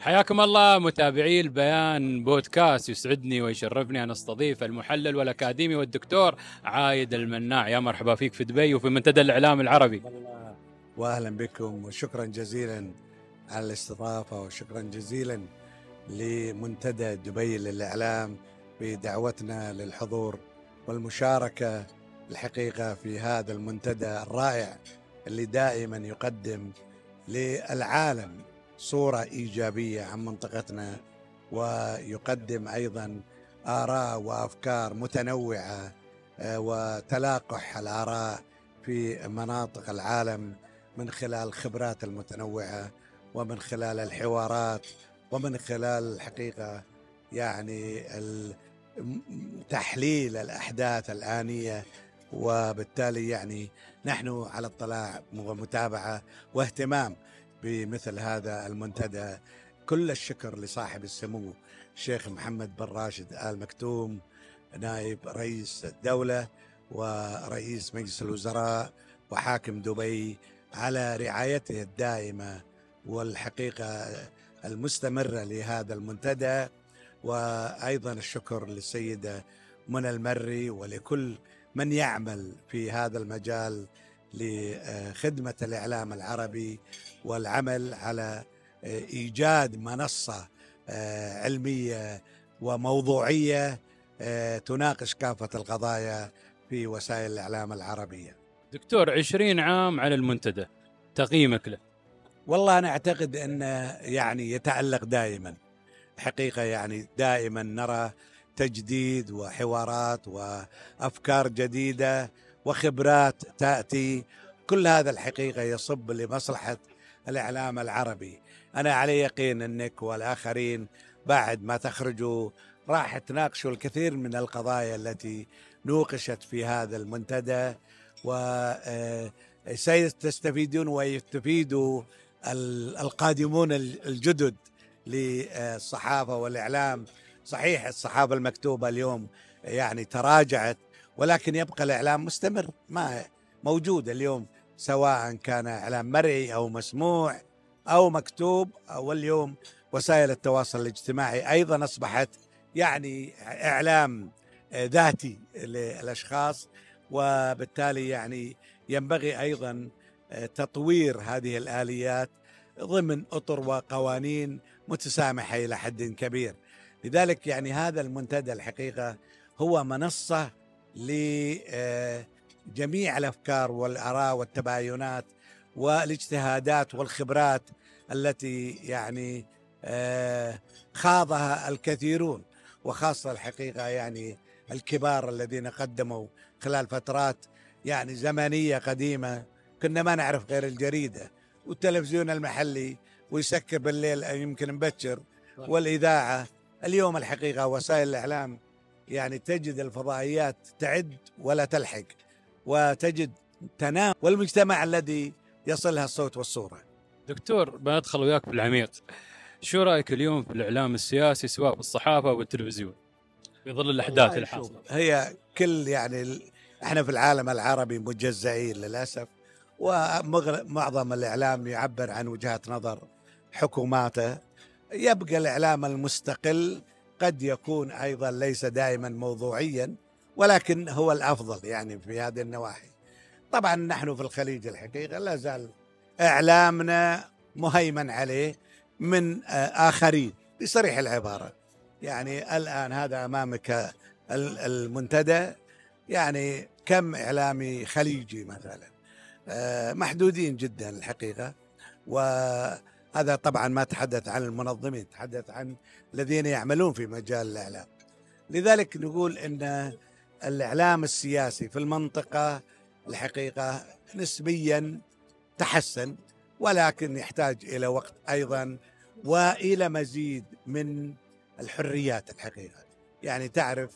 حياكم الله متابعي البيان بودكاست يسعدني ويشرفني أن أستضيف المحلل والأكاديمي والدكتور عايد المناع. يا مرحبا فيك في دبي وفي منتدى الإعلام العربي. واهلا بكم وشكرا جزيلا على الاستضافة وشكرا جزيلا لمنتدى دبي للإعلام بدعوتنا للحضور والمشاركة الحقيقة في هذا المنتدى الرائع اللي دائما يقدم للعالم. صورة إيجابية عن منطقتنا ويقدم أيضا آراء وأفكار متنوعة آه، وتلاقح الآراء في مناطق العالم من خلال الخبرات المتنوعة ومن خلال الحوارات ومن خلال الحقيقة يعني تحليل الأحداث الآنية. وبالتالي يعني نحن على اطلاع ومتابعة واهتمام بمثل هذا المنتدى. كل الشكر لصاحب السمو الشيخ محمد بن راشد آل مكتوم نائب رئيس الدولة ورئيس مجلس الوزراء وحاكم دبي على رعايته الدائمة والحقيقة المستمرة لهذا المنتدى. وأيضا الشكر للسيدة منى المري ولكل من يعمل في هذا المجال لخدمة الإعلام العربي والعمل على إيجاد منصة آه، علمية وموضوعية آه، تناقش كافة القضايا في وسائل الإعلام العربية. دكتور عشرين عام على المنتدى تقييمك له؟ والله أنا أعتقد أنه يعني يتألق دائما حقيقة يعني دائما نرى تجديد وحوارات وأفكار جديدة وخبرات تأتي. كل هذا الحقيقة يصب لمصلحة الإعلام العربي. أنا على يقين أنك والآخرين بعد ما تخرجوا راح تناقشوا الكثير من القضايا التي نوقشت في هذا المنتدى وسيستفيدون آه، ويستفيدوا القادمون الجدد للصحافة والإعلام. صحيح الصحافة المكتوبة اليوم يعني تراجعت ولكن يبقى الإعلام مستمر ما موجود اليوم سواء كان إعلام مرئي أو مسموع أو مكتوب أو اليوم وسائل التواصل الاجتماعي أيضا أصبحت يعني إعلام ذاتي للأشخاص وبالتالي يعني ينبغي أيضا تطوير هذه الآليات ضمن أطر وقوانين متسامحة إلى حد كبير. لذلك يعني هذا المنتدى الحقيقة هو منصة لجميع الأفكار والآراء والتباينات والاجتهادات والخبرات التي يعني آه، خاضها الكثيرون وخاصة الحقيقة يعني الكبار الذين قدموا خلال فترات يعني زمنية قديمة كنا ما نعرف غير الجريدة والتلفزيون المحلي ويسكر بالليل يمكن مبكر والإذاعة. اليوم الحقيقة وسائل الإعلام يعني تجد الفضائيات تعد ولا تلحق وتجد تنام والمجتمع الذي يصلها الصوت والصورة. دكتور بندخل وياك في العميق. شو رأيك اليوم في الإعلام السياسي سواء في الصحافة والتلفزيون؟ في ظل الأحداث الحاصله. هي كل يعني إحنا في العالم العربي مجزئين للأسف ومعظم الإعلام يعبر عن وجهات نظر حكوماته يبقى الإعلام المستقل قد يكون أيضا ليس دائما موضوعيا ولكن هو الأفضل يعني في هذه النواحي. طبعا نحن في الخليج الحقيقة لا زال إعلامنا مهيمن عليه من آخرين بصريح العبارة. يعني الآن هذا أمامك المنتدى يعني كم إعلامي خليجي مثلا آه، محدودين جدا الحقيقة و هذا طبعا ما تحدث عن المنظمين تحدث عن الذين يعملون في مجال الإعلام. لذلك نقول أن الإعلام السياسي في المنطقة الحقيقة نسبيا تحسن ولكن يحتاج إلى وقت أيضا وإلى مزيد من الحريات الحقيقة. يعني تعرف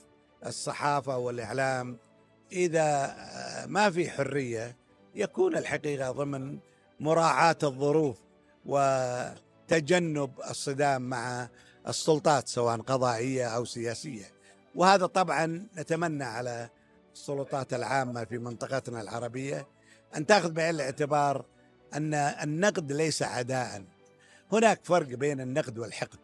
الصحافة والإعلام إذا ما في حرية يكون الحقيقة ضمن مراعاة الظروف وتجنب الصدام مع السلطات سواء قضائية أو سياسية. وهذا طبعا نتمنى على السلطات العامة في منطقتنا العربية أن تأخذ بعين الاعتبار أن النقد ليس عداء. هناك فرق بين النقد والحقد.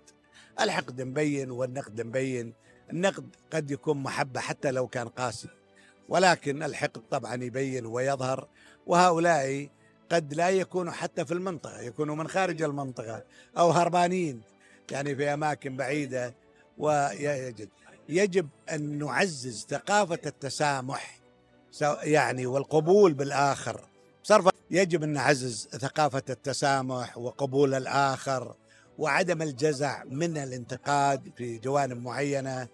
الحقد مبين والنقد مبين. النقد قد يكون محبة حتى لو كان قاسي. ولكن الحقد طبعا يبين ويظهر. وهؤلاء قد لا يكونوا حتى في المنطقة يكونوا من خارج المنطقة أو هربانين يعني في أماكن بعيدة. ويجب يجب أن نعزز ثقافة التسامح يعني والقبول بالآخر. صرف يجب أن نعزز ثقافة التسامح وقبول الآخر وعدم الجزع من الانتقاد في جوانب معينة.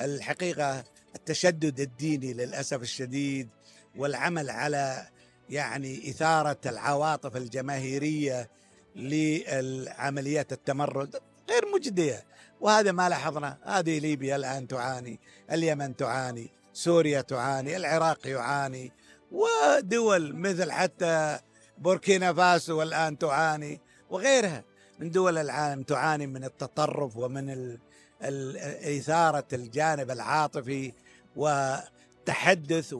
الحقيقة التشدد الديني للأسف الشديد والعمل على يعني إثارة العواطف الجماهيرية لعمليات التمرد غير مجدية. وهذا ما لاحظنا هذه ليبيا الآن تعاني اليمن تعاني سوريا تعاني العراق يعاني ودول مثل حتى بوركينا فاسو الآن تعاني وغيرها من دول العالم تعاني من التطرف ومن إثارة الجانب العاطفي وتحدث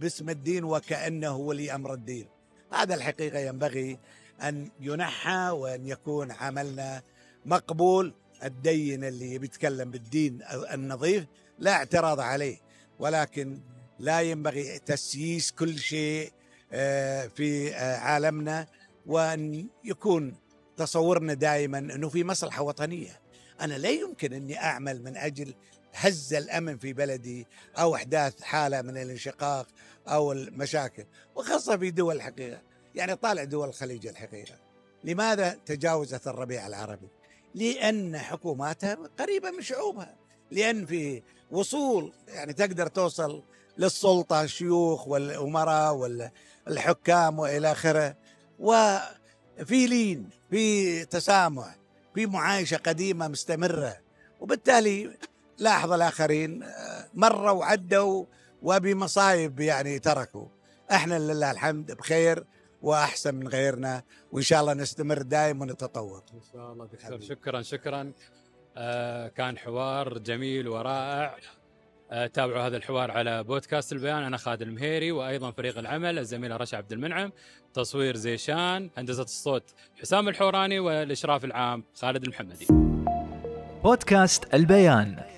باسم الدين وكأنه ولي أمر الدين. هذا الحقيقة ينبغي أن ينحى وأن يكون عملنا مقبول. الدين اللي بيتكلم بالدين النظيف لا اعتراض عليه ولكن لا ينبغي تسييس كل شيء آه، في آه، عالمنا وأن يكون تصورنا دائما أنه في مصلحة وطنية. أنا لا يمكن أني أعمل من أجل هز الأمن في بلدي أو إحداث حالة من الانشقاق أو المشاكل وخاصة في دول الحقيقة. يعني طالع دول الخليج الحقيقة. لماذا تجاوزت الربيع العربي؟ لأن حكوماتها قريبة من شعوبها. لأن في وصول يعني تقدر توصل للسلطة الشيوخ والأمراء والحكام وإلى آخره. وفي لين في تسامح في معايشة قديمة مستمرة. وبالتالي لاحظ الآخرين مروا وعدوا وبمصايب يعني تركوا. إحنا لله الحمد بخير وأحسن من غيرنا وإن شاء الله نستمر دائما ونتطور. إن شاء الله دكتور. شكرا شكرا. آه كان حوار جميل ورائع. آه تابعوا هذا الحوار على بودكاست البيان. أنا خالد المهيري وأيضا فريق العمل الزميله رشا عبد المنعم. تصوير زيشان هندسة الصوت حسام الحوراني والإشراف العام خالد المحمدي. بودكاست البيان.